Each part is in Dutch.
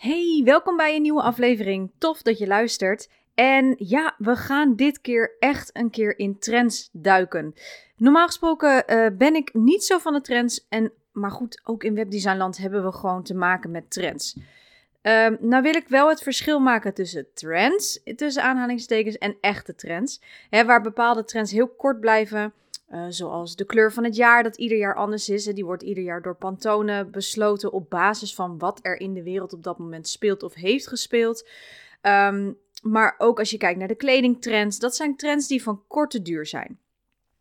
Hey, welkom bij een nieuwe aflevering. Tof dat je luistert. En ja, we gaan dit keer echt een keer in trends duiken. Normaal gesproken uh, ben ik niet zo van de trends. En, maar goed, ook in webdesignland hebben we gewoon te maken met trends. Um, nou wil ik wel het verschil maken tussen trends, tussen aanhalingstekens, en echte trends. Hè, waar bepaalde trends heel kort blijven. Uh, zoals de kleur van het jaar, dat ieder jaar anders is. Die wordt ieder jaar door Pantone besloten op basis van wat er in de wereld op dat moment speelt of heeft gespeeld. Um, maar ook als je kijkt naar de kledingtrends, dat zijn trends die van korte duur zijn.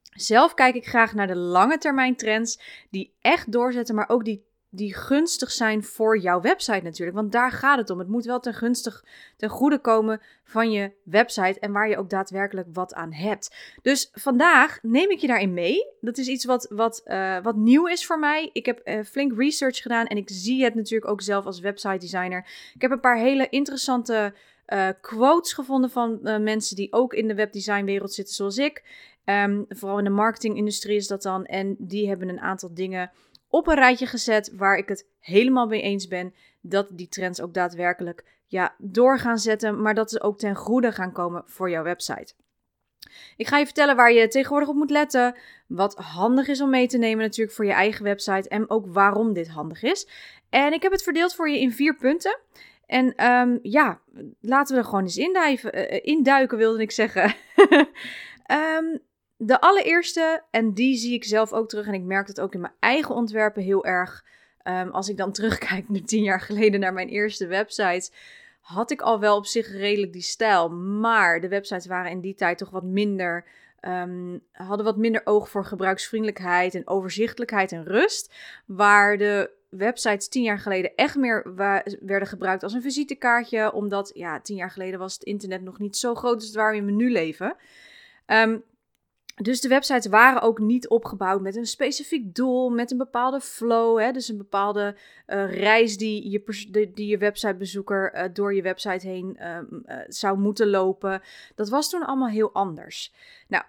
Zelf kijk ik graag naar de lange termijn trends die echt doorzetten, maar ook die die gunstig zijn voor jouw website natuurlijk. Want daar gaat het om. Het moet wel ten gunstig, ten goede komen van je website en waar je ook daadwerkelijk wat aan hebt. Dus vandaag neem ik je daarin mee. Dat is iets wat, wat, uh, wat nieuw is voor mij. Ik heb uh, flink research gedaan en ik zie het natuurlijk ook zelf als website designer. Ik heb een paar hele interessante uh, quotes gevonden van mensen die ook in de webdesignwereld zitten zoals ik. Um, vooral in de marketingindustrie is dat dan. En die hebben een aantal dingen op een rijtje gezet waar ik het helemaal mee eens ben dat die trends ook daadwerkelijk ja, door gaan zetten, maar dat ze ook ten goede gaan komen voor jouw website. Ik ga je vertellen waar je tegenwoordig op moet letten, wat handig is om mee te nemen natuurlijk voor je eigen website en ook waarom dit handig is. En ik heb het verdeeld voor je in vier punten. En um, ja, laten we er gewoon eens induiken, uh, induiken wilde ik zeggen. um, de allereerste, en die zie ik zelf ook terug en ik merk het ook in mijn eigen ontwerpen heel erg. Um, als ik dan terugkijk naar tien jaar geleden naar mijn eerste website, had ik al wel op zich redelijk die stijl. Maar de websites waren in die tijd toch wat minder, um, hadden wat minder oog voor gebruiksvriendelijkheid en overzichtelijkheid en rust. Waar de websites tien jaar geleden echt meer werden gebruikt als een visitekaartje. Omdat, ja, tien jaar geleden was het internet nog niet zo groot als het waar we nu leven. Um, dus de websites waren ook niet opgebouwd met een specifiek doel, met een bepaalde flow. Hè? Dus een bepaalde uh, reis die je, die je websitebezoeker uh, door je website heen uh, zou moeten lopen. Dat was toen allemaal heel anders. Nou,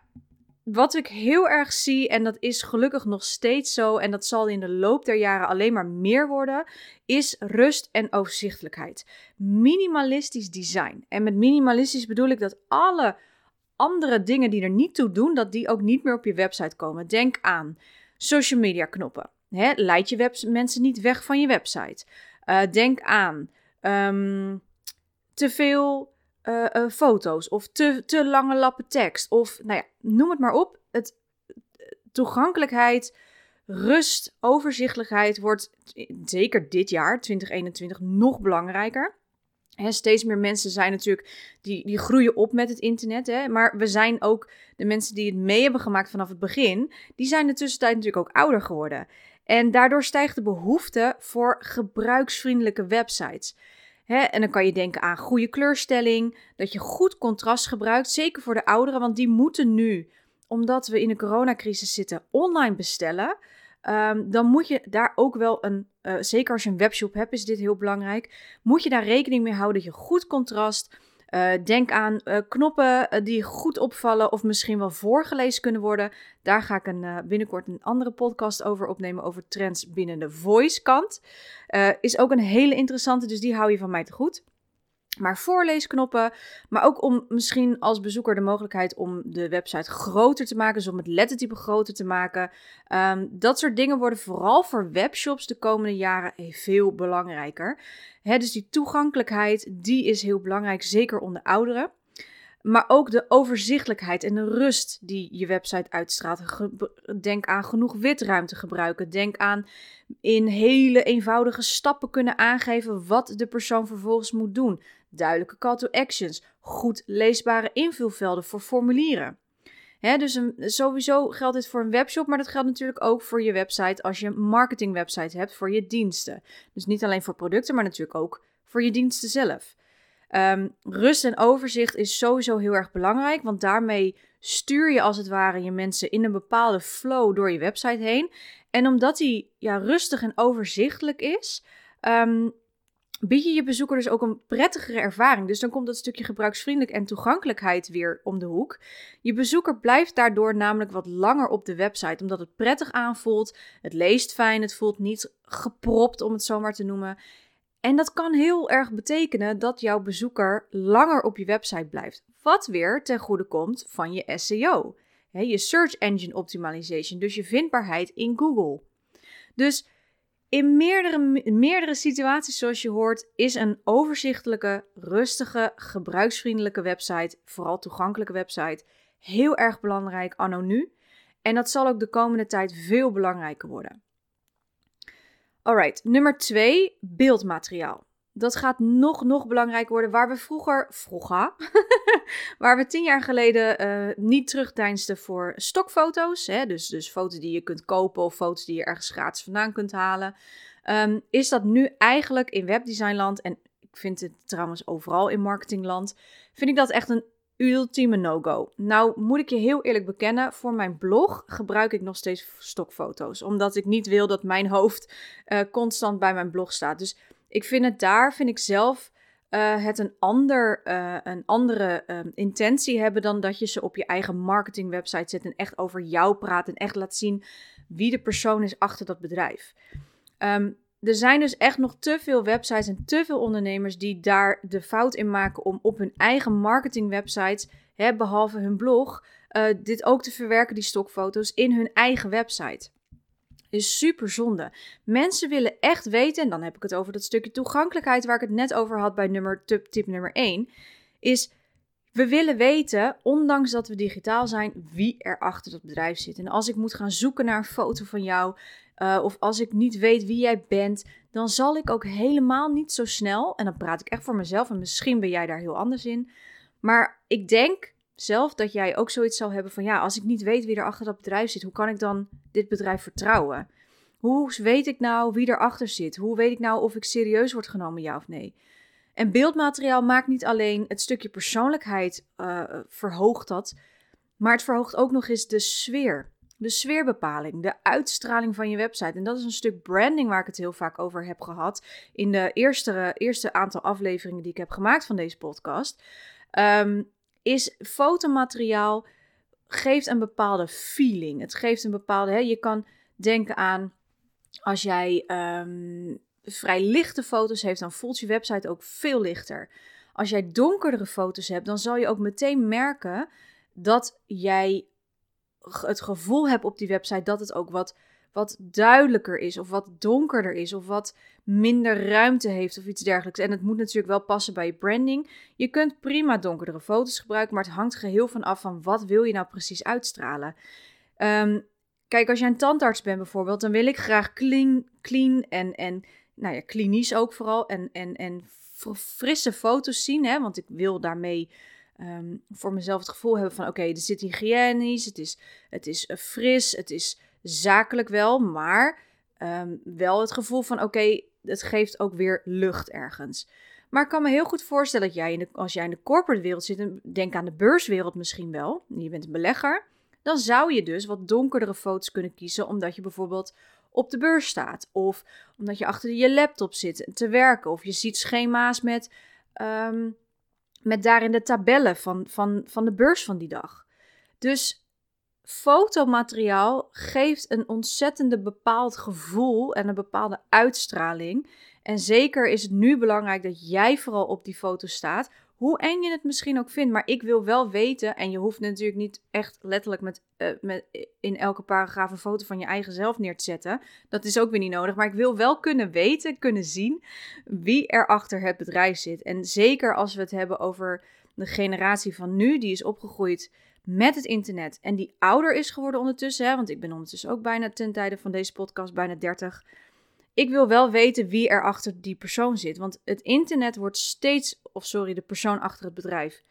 wat ik heel erg zie, en dat is gelukkig nog steeds zo, en dat zal in de loop der jaren alleen maar meer worden, is rust en overzichtelijkheid. Minimalistisch design. En met minimalistisch bedoel ik dat alle andere dingen die er niet toe doen, dat die ook niet meer op je website komen. Denk aan social media knoppen. Hè, leid je mensen niet weg van je website. Uh, denk aan um, te veel uh, uh, foto's of te, te lange lappen tekst. Of nou ja, noem het maar op. Het, toegankelijkheid, rust, overzichtelijkheid wordt zeker dit jaar, 2021, nog belangrijker steeds meer mensen zijn natuurlijk, die, die groeien op met het internet. Hè? Maar we zijn ook de mensen die het mee hebben gemaakt vanaf het begin, die zijn de tussentijd natuurlijk ook ouder geworden. En daardoor stijgt de behoefte voor gebruiksvriendelijke websites. Hè? En dan kan je denken aan goede kleurstelling, dat je goed contrast gebruikt, zeker voor de ouderen, want die moeten nu, omdat we in de coronacrisis zitten, online bestellen. Um, dan moet je daar ook wel een, uh, zeker als je een webshop hebt, is dit heel belangrijk. Moet je daar rekening mee houden dat je goed contrast. Uh, denk aan uh, knoppen die goed opvallen of misschien wel voorgelezen kunnen worden. Daar ga ik een, binnenkort een andere podcast over opnemen over trends binnen de voice kant. is ook een hele interessante, dus die hou je van mij te goed maar voorleesknoppen. Maar ook om misschien als bezoeker de mogelijkheid om de website groter te maken. Dus om het lettertype groter te maken. Um, dat soort dingen worden vooral voor webshops de komende jaren veel belangrijker. Dus die toegankelijkheid, die is heel belangrijk, zeker onder ouderen. Maar ook de overzichtelijkheid en de rust die je website uitstraalt. Denk aan genoeg witruimte gebruiken. Denk aan in hele eenvoudige stappen kunnen aangeven wat de persoon vervolgens moet doen. Duidelijke call to actions. Goed leesbare invulvelden voor formulieren. dus sowieso geldt dit voor een webshop, maar dat geldt natuurlijk ook voor je website als je een marketingwebsite hebt voor je diensten. Dus niet alleen voor producten, maar natuurlijk ook voor je diensten zelf. Ehm, rust en overzicht is sowieso heel erg belangrijk, want daarmee stuur je als het ware je mensen in een bepaalde flow door je website heen. En omdat die ja, rustig en overzichtelijk is, ehm, bied je je bezoeker dus ook een prettigere ervaring. Dus dan komt dat stukje gebruiksvriendelijk en toegankelijkheid weer om de hoek. Je bezoeker blijft daardoor namelijk wat langer op de website, omdat het prettig aanvoelt. Het leest fijn, het voelt niet gepropt, om het zo maar te noemen. En dat kan heel erg betekenen dat jouw bezoeker langer op je website blijft. Wat weer ten goede komt van je SEO. je Search Engine Optimization, dus je vindbaarheid in Google. Dus in meerdere, meerdere situaties, zoals je hoort, is een overzichtelijke, rustige, gebruiksvriendelijke website, vooral toegankelijke website, heel erg belangrijk anno nu. En dat zal ook de komende tijd veel belangrijker worden. Alright, nummer 2, beeldmateriaal. Dat gaat nog, nog belangrijker worden. Waar we vroeger, vroeger, waar we tien jaar geleden uh, niet terugdeinsten voor stokfoto's. Hè, dus, dus foto's die je kunt kopen of foto's die je ergens gratis vandaan kunt halen. Um, is dat nu eigenlijk in webdesignland, en ik vind het trouwens overal in marketingland, vind ik dat echt een ultieme no-go. Nou moet ik je heel eerlijk bekennen, voor mijn blog gebruik ik nog steeds stokfoto's. Omdat ik niet wil dat mijn hoofd uh, constant bij mijn blog staat. Dus ik vind het daar, vind ik zelf, uh, het een, ander, uh, een andere um, intentie hebben dan dat je ze op je eigen marketingwebsite zet en echt over jou praat en echt laat zien wie de persoon is achter dat bedrijf. Um, er zijn dus echt nog te veel websites en te veel ondernemers die daar de fout in maken om op hun eigen marketingwebsites, behalve hun blog, uh, dit ook te verwerken, die stokfoto's, in hun eigen website. Is super zonde. Mensen willen echt weten, en dan heb ik het over dat stukje toegankelijkheid waar ik het net over had bij nummer, tip, tip nummer 1, is we willen weten, ondanks dat we digitaal zijn, wie er achter dat bedrijf zit. En als ik moet gaan zoeken naar een foto van jou, uh, of als ik niet weet wie jij bent, dan zal ik ook helemaal niet zo snel, en dan praat ik echt voor mezelf, en misschien ben jij daar heel anders in, maar ik denk zelf dat jij ook zoiets zal hebben van ja, als ik niet weet wie er achter dat bedrijf zit, hoe kan ik dan dit bedrijf vertrouwen? Hoe weet ik nou wie erachter zit? Hoe weet ik nou of ik serieus word genomen, ja of nee? En beeldmateriaal maakt niet alleen het stukje persoonlijkheid uh, verhoogt dat, maar het verhoogt ook nog eens de sfeer. De sfeerbepaling, de uitstraling van je website. En dat is een stuk branding waar ik het heel vaak over heb gehad in de eerste, eerste aantal afleveringen die ik heb gemaakt van deze podcast. Um, is fotomateriaal geeft een bepaalde feeling. Het geeft een bepaalde. Hè, je kan denken aan als jij um, vrij lichte foto's heeft, dan voelt je website ook veel lichter. Als jij donkerdere foto's hebt, dan zal je ook meteen merken dat jij het gevoel hebt op die website dat het ook wat, wat duidelijker is, of wat donkerder is, of wat minder ruimte heeft, of iets dergelijks. En het moet natuurlijk wel passen bij je branding. Je kunt prima donkerdere foto's gebruiken, maar het hangt geheel van af van wat wil je nou precies uitstralen. Um, kijk, als jij een tandarts bent bijvoorbeeld, dan wil ik graag clean, clean en, en nou ja, klinisch ook vooral. En, en, en frisse foto's zien. Hè? Want ik wil daarmee ehm, voor mezelf het gevoel hebben van... oké, er zit hygiënisch, het is, het is uh, fris, het is zakelijk wel. Maar ehm, wel het gevoel van oké, het geeft ook weer lucht ergens. Maar ik kan me heel goed voorstellen dat jij, in de, als jij in de corporate wereld zit... denk aan de beurswereld misschien wel. Je bent een belegger. Dan zou je dus wat donkerdere foto's kunnen kiezen... omdat je bijvoorbeeld op de beurs staat. Of omdat je achter je laptop zit te werken. Of je ziet schema's met, um, met daarin de tabellen van, van, van de beurs van die dag. Dus fotomateriaal geeft een ontzettende bepaald gevoel en een bepaalde uitstraling. En zeker is het nu belangrijk dat jij vooral op die foto staat. Hoe eng je het misschien ook vindt, maar ik wil wel weten, en je hoeft natuurlijk niet echt letterlijk met, uh, met in elke paragraaf een foto van je eigen zelf neer te zetten. Dat is ook weer niet nodig, maar ik wil wel kunnen weten, kunnen zien wie er achter het bedrijf zit. En zeker als we het hebben over de generatie van nu, die is opgegroeid met het internet en die ouder is geworden ondertussen, hè, want ik ben ondertussen ook bijna ten tijde van deze podcast bijna 30 ik wil wel weten wie er achter die persoon zit. Want het internet wordt steeds, of sorry, de persoon achter het bedrijf.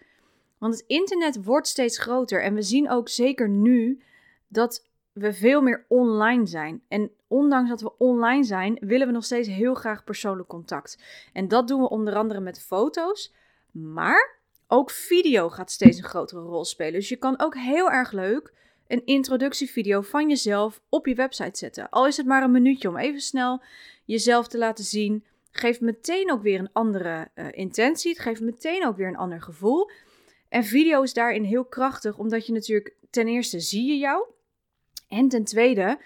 Want het internet wordt steeds groter. En we zien ook zeker nu dat we veel meer online zijn. En ondanks dat we online zijn, willen we nog steeds heel graag persoonlijk contact. En dat doen we onder andere met foto's. Maar ook video gaat steeds een grotere rol spelen. Dus je kan ook heel erg leuk een introductievideo van jezelf op je website zetten. Al is het maar een minuutje om even snel jezelf te laten zien. Geeft meteen ook weer een andere uh, intentie. Het geeft meteen ook weer een ander gevoel. En video is daarin heel krachtig, omdat je natuurlijk ten eerste zie je jou. En ten tweede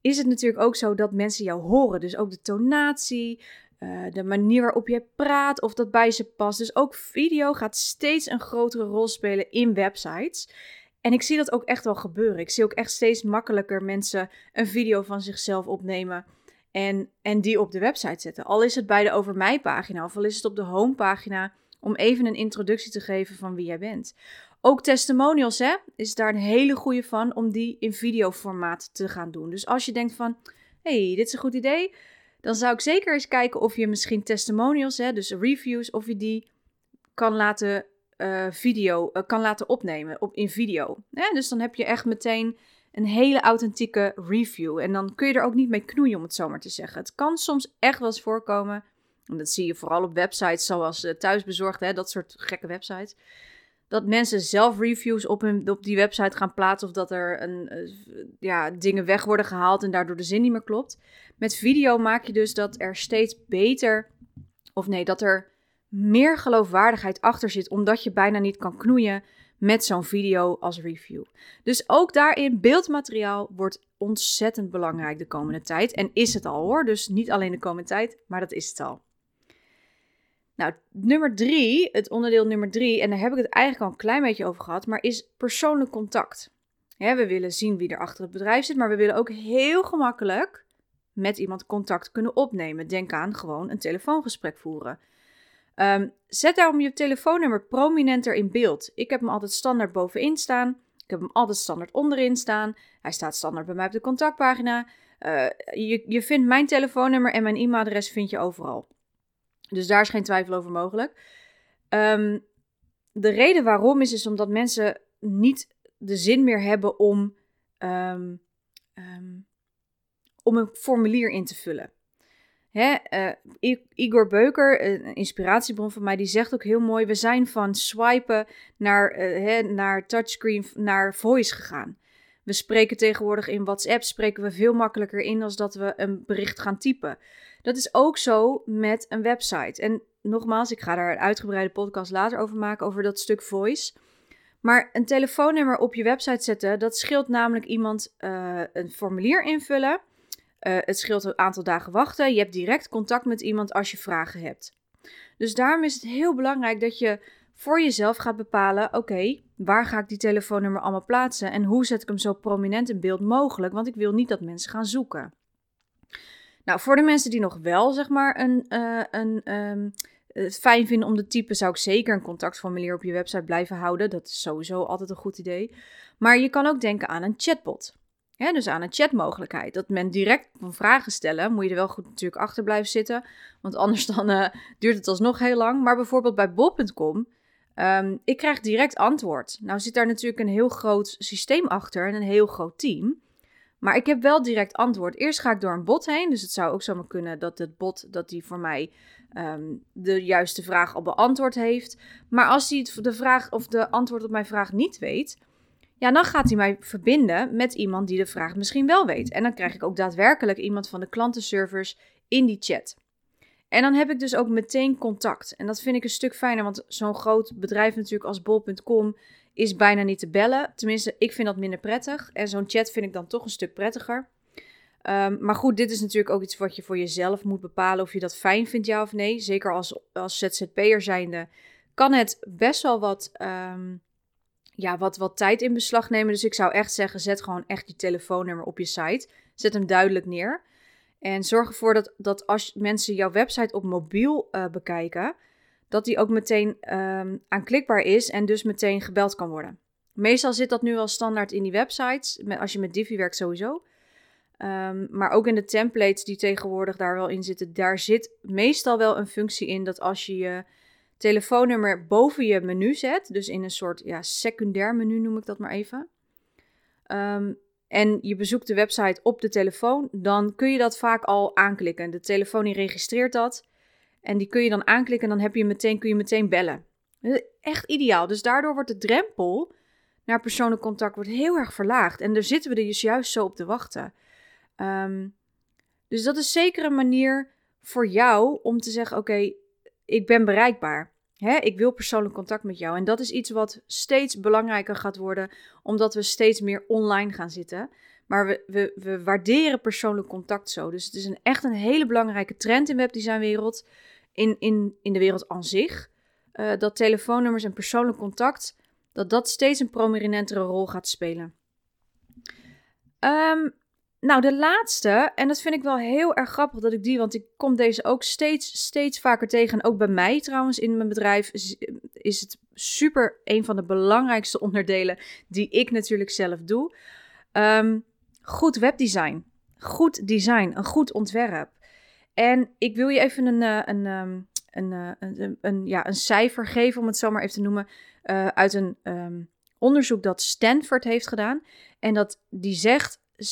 is het natuurlijk ook zo dat mensen jou horen. Dus ook de tonatie, uh, de manier waarop je praat, of dat bij ze past. Dus ook video gaat steeds een grotere rol spelen in websites. En ik zie dat ook echt wel gebeuren. Ik zie ook echt steeds makkelijker mensen een video van zichzelf opnemen en, en die op de website zetten. Al is het bij de Over Mij pagina of al is het op de homepagina om even een introductie te geven van wie jij bent. Ook testimonials hè, is daar een hele goede van om die in videoformaat te gaan doen. Dus als je denkt van, hey, dit is een goed idee, dan zou ik zeker eens kijken of je misschien testimonials, hè, dus reviews, of je die kan laten uh, video uh, kan laten opnemen op, in video. Dus dan heb je echt meteen een hele authentieke review. En dan kun je er ook niet mee knoeien, om het zo maar te zeggen. Het kan soms echt wel eens voorkomen. En dat zie je vooral op websites zoals uh, Thuisbezorgd, hè, dat soort gekke websites. Dat mensen zelf reviews op, op die website gaan plaatsen. Of dat er een, ja, dingen weg worden gehaald en daardoor de zin niet meer klopt. Met video maak je dus dat er steeds beter. Of nee, dat er meer geloofwaardigheid achter zit, omdat je bijna niet kan knoeien met zo'n video als review. Dus ook daarin, beeldmateriaal wordt ontzettend belangrijk de komende tijd. En is het al hoor, dus niet alleen de komende tijd, maar dat is het al. Nou, nummer drie, het onderdeel nummer drie, en daar heb ik het eigenlijk al een klein beetje over gehad, maar is persoonlijk contact. we willen zien wie er achter het bedrijf zit, maar we willen ook heel gemakkelijk met iemand contact kunnen opnemen. Denk aan gewoon een telefoongesprek voeren. Um, zet daarom je telefoonnummer prominenter in beeld. Ik heb hem altijd standaard bovenin staan. Ik heb hem altijd standaard onderin staan. Hij staat standaard bij mij op de contactpagina. Uh, je, je vindt mijn telefoonnummer en mijn e-mailadres vind je overal. Dus daar is geen twijfel over mogelijk. Um, de reden waarom is, is omdat mensen niet de zin meer hebben om, um, om een formulier in te vullen. Hè, uh, Igor Beuker, een inspiratiebron van mij, die zegt ook heel mooi: we zijn van swipen naar, uh, hè, naar touchscreen, naar voice gegaan. We spreken tegenwoordig in WhatsApp, spreken we veel makkelijker in als dat we een bericht gaan typen. Dat is ook zo met een website. En nogmaals, ik ga daar een uitgebreide podcast later over maken, over dat stuk voice. Maar een telefoonnummer op je website zetten, dat scheelt namelijk iemand uh, een formulier invullen. Uh, het scheelt een aantal dagen wachten. Je hebt direct contact met iemand als je vragen hebt. Dus daarom is het heel belangrijk dat je voor jezelf gaat bepalen: oké, waar ga ik die telefoonnummer allemaal plaatsen en hoe zet ik hem zo prominent in beeld mogelijk? Want ik wil niet dat mensen gaan zoeken. Nou, voor de mensen die nog wel zeg maar een, uh, een het fijn vinden om te typen, zou ik zeker een contactformulier op je website blijven houden. Dat is sowieso altijd een goed idee. Maar je kan ook denken aan een chatbot dus aan een chatmogelijkheid. Dat men direct kan vragen stellen. Moet je er wel goed natuurlijk achter blijven zitten. Want anders dan uh, duurt het alsnog heel lang. Maar bijvoorbeeld bij bol.com. Um, ehm, ik krijg direct antwoord. Nou zit daar natuurlijk een heel groot systeem achter en een heel groot team. Maar ik heb wel direct antwoord. Eerst ga ik door een bot heen. Dus het zou ook zomaar kunnen dat het bot dat die voor mij um, de juiste vraag al beantwoord heeft. Maar als hij de vraag of de antwoord op mijn vraag niet weet, ja, dan gaat hij mij verbinden met iemand die de vraag misschien wel weet. En dan krijg ik ook daadwerkelijk iemand van de klantenservice in die chat. En dan heb ik dus ook meteen contact. En dat vind ik een stuk fijner, want zo'n groot bedrijf natuurlijk als bol.com is bijna niet te bellen. Tenminste, ik vind dat minder prettig. En zo'n chat vind ik dan toch een stuk prettiger. Um, maar goed, dit is natuurlijk ook iets wat je voor jezelf moet bepalen of je dat fijn vindt, ja of nee. Zeker als, als ZZP'er zijnde kan het best wel wat um, ja, wat, wat tijd in beslag nemen. Dus ik zou echt zeggen, zet gewoon echt je telefoonnummer op je site. Zet hem duidelijk neer. En zorg ervoor dat, dat als mensen jouw website op mobiel uh, bekijken, dat die ook meteen um, aanklikbaar is en dus meteen gebeld kan worden. Meestal zit dat nu al standaard in die websites, als je met Divi werkt sowieso. Um, maar ook in de templates die tegenwoordig daar wel in zitten, daar zit meestal wel een functie in dat als je je telefoonnummer boven je menu zet. Dus in een soort ja, secundair menu noem ik dat maar even. Um, en je bezoekt de website op de telefoon, dan kun je dat vaak al aanklikken. De telefoon die registreert dat. En die kun je dan aanklikken en dan heb je meteen, kun je meteen bellen. Echt ideaal. Dus daardoor wordt de drempel naar persoonlijk contact wordt heel erg verlaagd. En daar zitten we dus juist zo op te wachten. Ehm, dus dat is zeker een manier voor jou om te zeggen: Oké, ik ben bereikbaar. Hè, ik wil persoonlijk contact met jou. En dat is iets wat steeds belangrijker gaat worden, omdat we steeds meer online gaan zitten. Maar we, we, we waarderen persoonlijk contact zo. Dus het is een, echt een hele belangrijke trend in webdesignwereld. In, in, in de wereld aan zich. Uh, dat telefoonnummers en persoonlijk contact. Dat dat steeds een prominentere rol gaat spelen. Um, nou, de laatste, en dat vind ik wel heel erg grappig dat ik die, want ik kom deze ook steeds, steeds vaker tegen. En ook bij mij trouwens in mijn bedrijf is, het super een van de belangrijkste onderdelen die ik natuurlijk zelf doe. Um, goed webdesign. Goed design, een goed ontwerp. En ik wil je even een, eh, een, ehm, een, een, eh, een, een, ja, een cijfer geven, om het zo maar even te noemen, uh, uit een um, onderzoek dat Stanford heeft gedaan. En dat die zegt 75%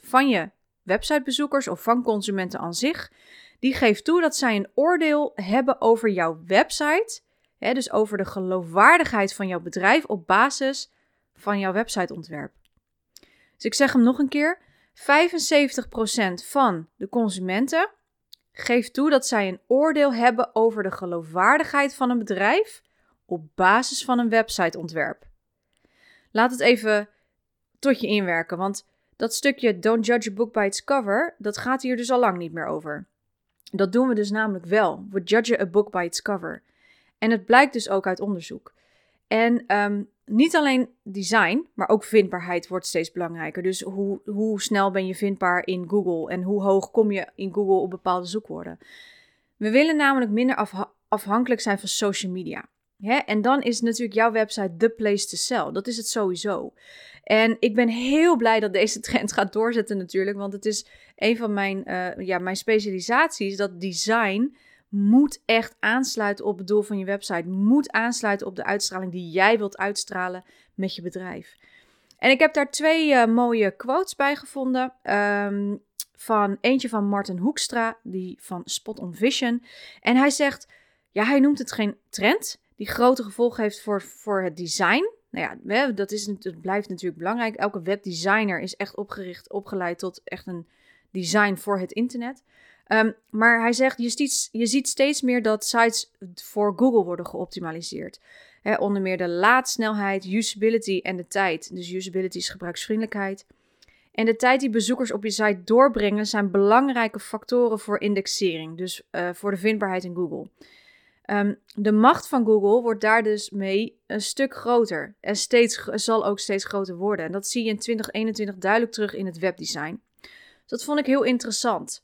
van je websitebezoekers of van consumenten aan zich, die geeft toe dat zij een oordeel hebben over jouw website. Hè, dus over de geloofwaardigheid van jouw bedrijf op basis van jouw websiteontwerp. Dus ik zeg hem nog een keer. 75% van de consumenten geeft toe dat zij een oordeel hebben over de geloofwaardigheid van een bedrijf op basis van een websiteontwerp. Laat het even tot je inwerken. Want dat stukje don't judge a book by its cover, dat gaat hier dus al lang niet meer over. Dat doen we dus namelijk wel. We judge a book by its cover. En het blijkt dus ook uit onderzoek. En um, niet alleen design, maar ook vindbaarheid wordt steeds belangrijker. Dus hoe, hoe snel ben je vindbaar in Google en hoe hoog kom je in Google op bepaalde zoekwoorden. We willen namelijk minder afhankelijk zijn van social media. En dan is natuurlijk jouw website the place to sell. Dat is het sowieso. En ik ben heel blij dat deze trend gaat doorzetten natuurlijk. Want het is een van mijn, uh, ja, mijn specialisaties. Dat design moet echt aansluiten op het doel van je website. Moet aansluiten op de uitstraling die jij wilt uitstralen met je bedrijf. En ik heb daar twee uh, mooie quotes bij gevonden. Um, van eentje van Martin Hoekstra, die van Spot on Vision. En hij zegt, ja, hij noemt het geen trend die grote gevolgen heeft voor, voor het design. Nou ja, dat, is, blijft natuurlijk belangrijk. Elke webdesigner is echt opgericht, opgeleid tot echt een design voor het internet. Um, maar hij zegt, je ziet, je ziet steeds meer dat sites voor Google worden geoptimaliseerd. Onder meer de laadsnelheid, usability en de tijd. Dus usability is gebruiksvriendelijkheid. En de tijd die bezoekers op je site doorbrengen zijn belangrijke factoren voor indexering. Dus uh, voor de vindbaarheid in Google. Um, de macht van Google wordt daar dus mee een stuk groter. En steeds, zal ook steeds groter worden. En dat zie je in 2021 duidelijk terug in het webdesign. dat vond ik heel interessant.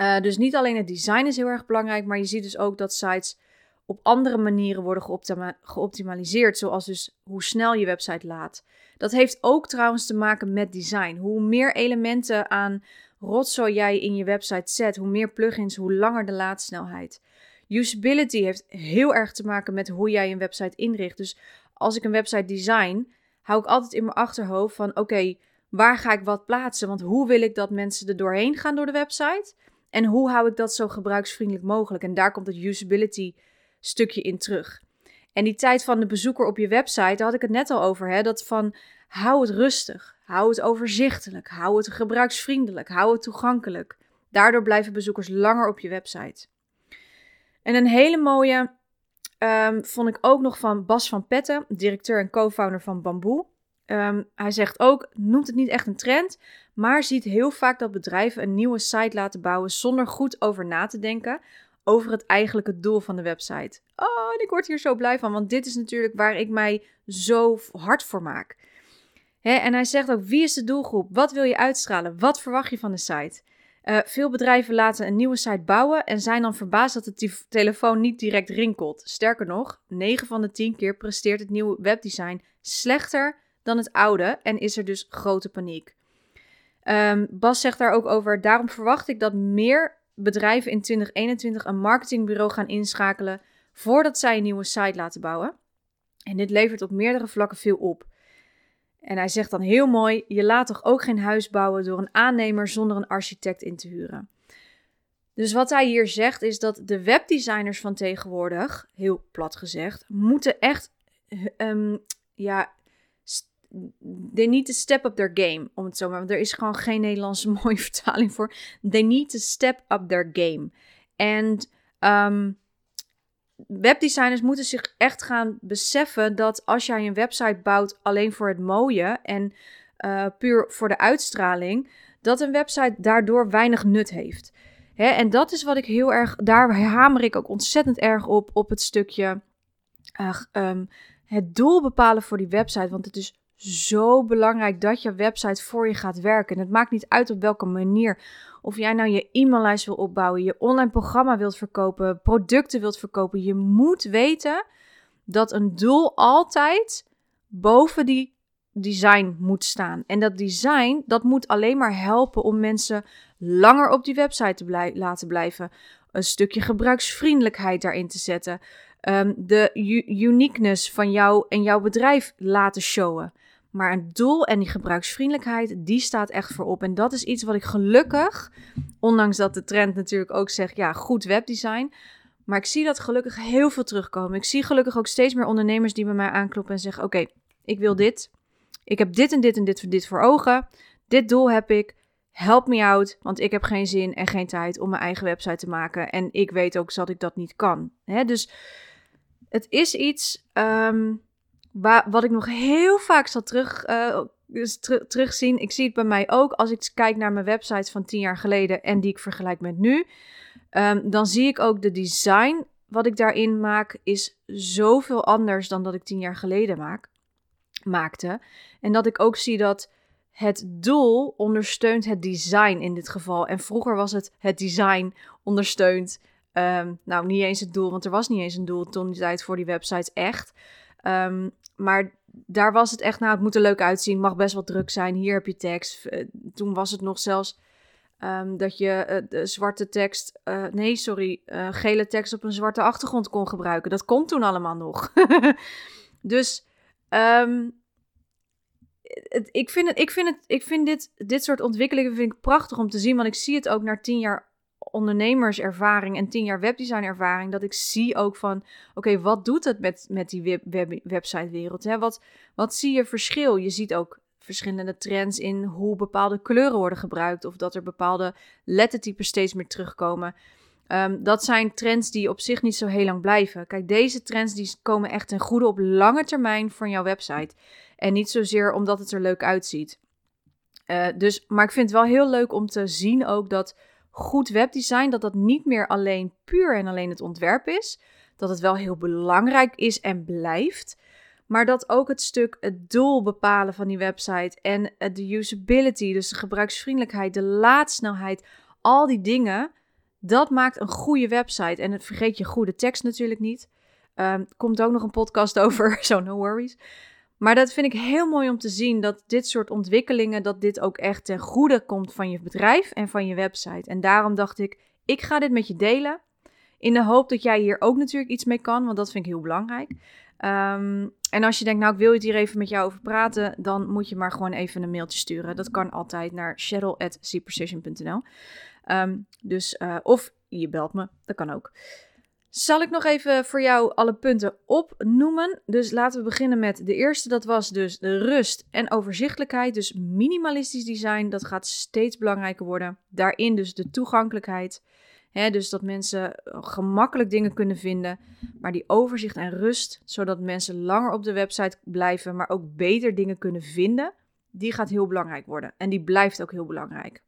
Uh, dus niet alleen het design is heel erg belangrijk, maar je ziet dus ook dat sites op andere manieren worden geoptima geoptimaliseerd. Zoals dus hoe snel je website laat. Dat heeft ook trouwens te maken met design. Hoe meer elementen aan rotzooi jij in je website zet, hoe meer plugins, hoe langer de laadsnelheid. Usability heeft heel erg te maken met hoe jij een website inricht. Dus als ik een website design, hou ik altijd in mijn achterhoofd van oké, waar ga ik wat plaatsen? Want hoe wil ik dat mensen er doorheen gaan door de website? En hoe hou ik dat zo gebruiksvriendelijk mogelijk? En daar komt het usability stukje in terug. En die tijd van de bezoeker op je website, daar had ik het net al over. Hè? Dat van hou het rustig, hou het overzichtelijk, hou het gebruiksvriendelijk, hou het toegankelijk. Daardoor blijven bezoekers langer op je website. En een hele mooie um, vond ik ook nog van Bas van Petten, directeur en co-founder van Bamboe. Um, hij zegt ook, noemt het niet echt een trend, maar ziet heel vaak dat bedrijven een nieuwe site laten bouwen zonder goed over na te denken over het eigenlijke doel van de website. Oh, en ik word hier zo blij van, want dit is natuurlijk waar ik mij zo hard voor maak. en hij zegt ook, wie is de doelgroep? Wat wil je uitstralen? Wat verwacht je van de site? Uh, veel bedrijven laten een nieuwe site bouwen en zijn dan verbaasd dat de telefoon niet direct rinkelt. Sterker nog, 9 van de 10 keer presteert het nieuwe webdesign slechter dan het oude en is er dus grote paniek. Um, Bas zegt daar ook over: daarom verwacht ik dat meer bedrijven in 2021 een marketingbureau gaan inschakelen voordat zij een nieuwe site laten bouwen. En dit levert op meerdere vlakken veel op. En hij zegt dan heel mooi: je laat toch ook geen huis bouwen door een aannemer zonder een architect in te huren. Dus wat hij hier zegt is dat de webdesigners van tegenwoordig, heel plat gezegd, moeten echt, um, ja, they need to step up their game, om het zo maar. Want er is gewoon geen Nederlandse mooie vertaling voor. They need to step up their game. En um, webdesigners moeten zich echt gaan beseffen dat als jij een website bouwt alleen voor het mooie en uh, puur voor de uitstraling, dat een website daardoor weinig nut heeft. Hè, en dat is wat ik heel erg, daar hamer ik ook ontzettend erg op, op het stukje uh, um, het doel bepalen voor die website. Want het is zo belangrijk dat je website voor je gaat werken. En het maakt niet uit op welke manier. Of jij nou je e-maillijst wil opbouwen, je online programma wilt verkopen, producten wilt verkopen. Je moet weten dat een doel altijd boven die design moet staan. En dat design, dat moet alleen maar helpen om mensen langer op die website te blij laten blijven. Een stukje gebruiksvriendelijkheid daarin te zetten. Um, de uniqueness van jou en jouw bedrijf laten showen. Maar een doel en die gebruiksvriendelijkheid, die staat echt voorop. En dat is iets wat ik gelukkig, ondanks dat de trend natuurlijk ook zegt, ja, goed webdesign. Maar ik zie dat gelukkig heel veel terugkomen. Ik zie gelukkig ook steeds meer ondernemers die bij mij aankloppen en zeggen, oké, ik wil dit. Ik heb dit en dit en dit, dit voor ogen. Dit doel heb ik. Help me out, want ik heb geen zin en geen tijd om mijn eigen website te maken. En ik weet ook dat ik dat niet kan. Dus het is iets um, wat ik nog heel vaak zal terug, uh, terugzien. Ik zie het bij mij ook als ik kijk naar mijn websites van tien jaar geleden en die ik vergelijk met nu. Um, dan zie ik ook de design wat ik daarin maak is zoveel anders dan dat ik tien jaar geleden maak, maakte. En dat ik ook zie dat het doel ondersteunt het design in dit geval. En vroeger was het het design ondersteunt. Um, nou, niet eens het doel, want er was niet eens een doel toen die tijd voor die websites echt. Um, maar daar was het echt, nou, het moet er leuk uitzien, mag best wel druk zijn. Hier heb je tekst. Eh, toen was het nog zelfs um, dat je uh, de zwarte tekst, uh, nee, sorry, gele tekst op een zwarte achtergrond kon gebruiken. Dat kon toen allemaal nog. dus het, ik vind, het, ik vind, het, ik vind dit, dit soort ontwikkelingen vind ik prachtig om te zien. Want ik zie het ook na tien jaar ondernemerservaring en tien jaar webdesignervaring, dat ik zie ook van, oké, wat doet het met, met die web, web, websitewereld? Hè? Wat, wat zie je verschil? Je ziet ook verschillende trends in hoe bepaalde kleuren worden gebruikt of dat er bepaalde lettertypes steeds meer terugkomen. Um, dat zijn trends die op zich niet zo heel lang blijven. Kijk, deze trends die komen echt ten goede op lange termijn van jouw website. En niet zozeer omdat het er leuk uitziet. Uh, dus, maar ik vind het wel heel leuk om te zien ook dat goed webdesign, dat dat niet meer alleen puur en alleen het ontwerp is. Dat het wel heel belangrijk is en blijft. Maar dat ook het stuk het doel bepalen van die website en de usability, dus de gebruiksvriendelijkheid, de laadsnelheid, al die dingen, dat maakt een goede website. En vergeet je goede tekst natuurlijk niet. Um, komt ook nog een podcast over, zo no worries. Maar dat vind ik heel mooi om te zien dat dit soort ontwikkelingen, dat dit ook echt ten goede komt van je bedrijf en van je website. En daarom dacht ik, ik ga dit met je delen. In de hoop dat jij hier ook natuurlijk iets mee kan, want dat vind ik heel belangrijk. Um, en als je denkt, nou ik wil het hier even met jou over praten, dan moet je maar gewoon even een mailtje sturen. Dat kan altijd naar cheryl.cprecision.nl. Um, ehm, dus, uh, of je belt me, dat kan ook. Zal ik nog even voor jou alle punten opnoemen? Dus laten we beginnen met de eerste. Dat was dus de rust en overzichtelijkheid. Dus minimalistisch design, dat gaat steeds belangrijker worden. Daarin dus de toegankelijkheid. dus dat mensen gemakkelijk dingen kunnen vinden. Maar die overzicht en rust, zodat mensen langer op de website blijven, maar ook beter dingen kunnen vinden, die gaat heel belangrijk worden. En die blijft ook heel belangrijk.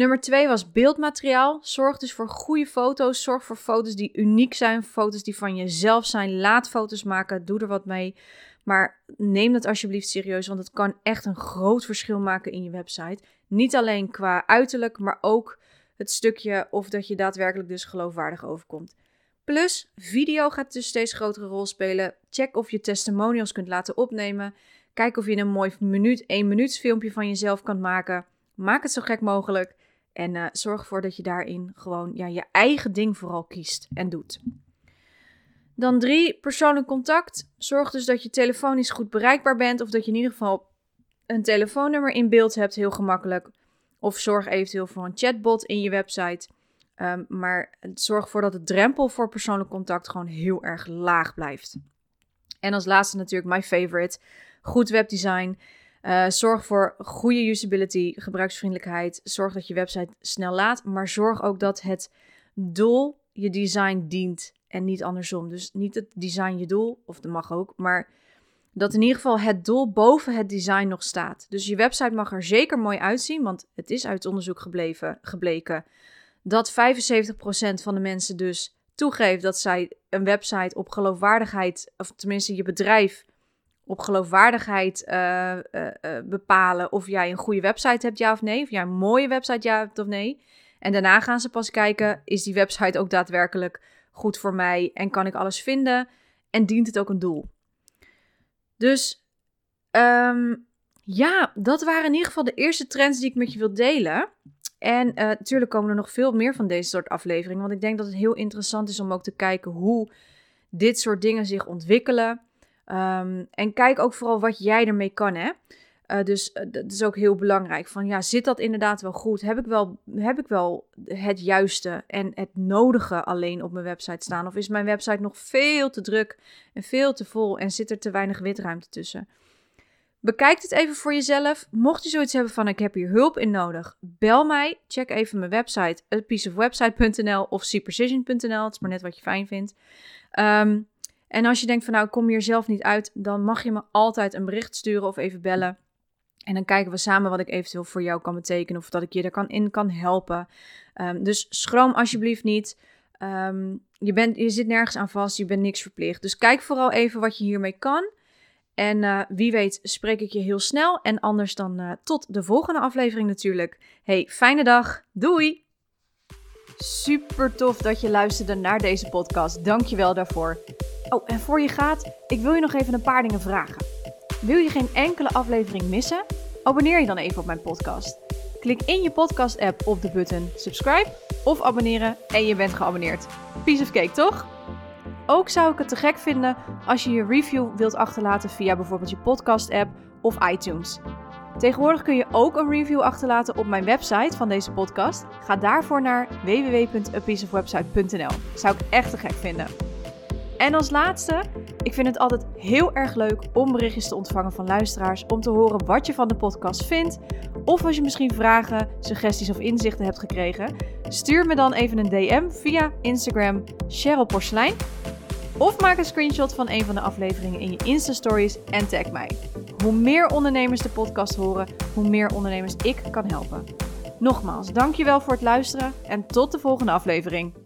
Nummer twee was beeldmateriaal. Zorg dus voor goede foto's. Zorg voor foto's die uniek zijn. Foto's die van jezelf zijn. Laat foto's maken. Doe er wat mee. Maar neem dat alsjeblieft serieus, want het kan echt een groot verschil maken in je website. Niet alleen qua uiterlijk, maar ook het stukje of dat je daadwerkelijk dus geloofwaardig overkomt. Plus, video gaat dus steeds grotere rol spelen. Check of je testimonials kunt laten opnemen. Kijk of je een mooi minuut, 1 minuuts filmpje van jezelf kan maken. Maak het zo gek mogelijk. En uh, zorg ervoor dat je daarin gewoon ja, je eigen ding vooral kiest en doet. Dan drie, persoonlijk contact. Zorg dus dat je telefonisch goed bereikbaar bent. Of dat je in ieder geval een telefoonnummer in beeld hebt, heel gemakkelijk. Of zorg eventueel voor een chatbot in je website. Ehm, maar zorg ervoor dat de drempel voor persoonlijk contact gewoon heel erg laag blijft. En als laatste natuurlijk my favorite, goed webdesign. Uh, zorg voor goede usability, gebruiksvriendelijkheid. Zorg dat je website snel laat, maar zorg ook dat het doel je design dient en niet andersom. Dus niet het design je doel, of dat mag ook, maar dat in ieder geval het doel boven het design nog staat. Dus je website mag er zeker mooi uitzien, want het is uit onderzoek gebleven, gebleken dat 75% van de mensen dus toegeeft dat zij een website op geloofwaardigheid, of tenminste je bedrijf op geloofwaardigheid uh, bepalen of jij een goede website hebt, ja of nee. Of jij een mooie website, ja of nee. En daarna gaan ze pas kijken, is die website ook daadwerkelijk goed voor mij en kan ik alles vinden en dient het ook een doel. Dus um, ja, dat waren in ieder geval de eerste trends die ik met je wil delen. En natuurlijk komen er nog veel meer van deze soort afleveringen, want ik denk dat het heel interessant is om ook te kijken hoe dit soort dingen zich ontwikkelen. Um, en kijk ook vooral wat jij ermee kan, hè. Uh, dus uh, dat is ook heel belangrijk. Van ja, zit dat inderdaad wel goed? Heb ik wel, heb ik wel het juiste en het nodige alleen op mijn website staan? Of is mijn website nog veel te druk en veel te vol en zit er te weinig witruimte tussen? Bekijk het even voor jezelf. Mocht je zoiets hebben van ik heb hier hulp in nodig, bel mij. Check even mijn website, pieceofwebsite.nl of cprecision.nl. Het is maar net wat je fijn vindt. Um, en als je denkt van nou ik kom hier zelf niet uit, dan mag je me altijd een bericht sturen of even bellen. En dan kijken we samen wat ik eventueel voor jou kan betekenen of dat ik je er kan in kan helpen. Um, dus schroom alsjeblieft niet. Um, je, bent, je zit nergens aan vast, je bent niks verplicht. Dus kijk vooral even wat je hiermee kan. En uh, wie weet spreek ik je heel snel. En anders dan uh, tot de volgende aflevering natuurlijk. Hey, fijne dag. Doei! Super tof dat je luisterde naar deze podcast. Dank je wel daarvoor. Oh, en voor je gaat, ik wil je nog even een paar dingen vragen. Wil je geen enkele aflevering missen? Abonneer je dan even op mijn podcast. Klik in je podcast-app op de button subscribe of abonneren en je bent geabonneerd. Piece of cake, toch? Ook zou ik het te gek vinden als je je review wilt achterlaten via bijvoorbeeld je podcast-app of iTunes. Tegenwoordig kun je ook een review achterlaten op mijn website van deze podcast. Ga daarvoor naar www.apieceofwebsite.nl. Zou ik echt te gek vinden. En als laatste, ik vind het altijd heel erg leuk om berichtjes te ontvangen van luisteraars. Om te horen wat je van de podcast vindt. Of als je misschien vragen, suggesties of inzichten hebt gekregen. Stuur me dan even een DM via Instagram Cheryl. Of maak een screenshot van een van de afleveringen in je Insta-stories en tag mij. Hoe meer ondernemers de podcast horen, hoe meer ondernemers ik kan helpen. Nogmaals, dankjewel voor het luisteren en tot de volgende aflevering.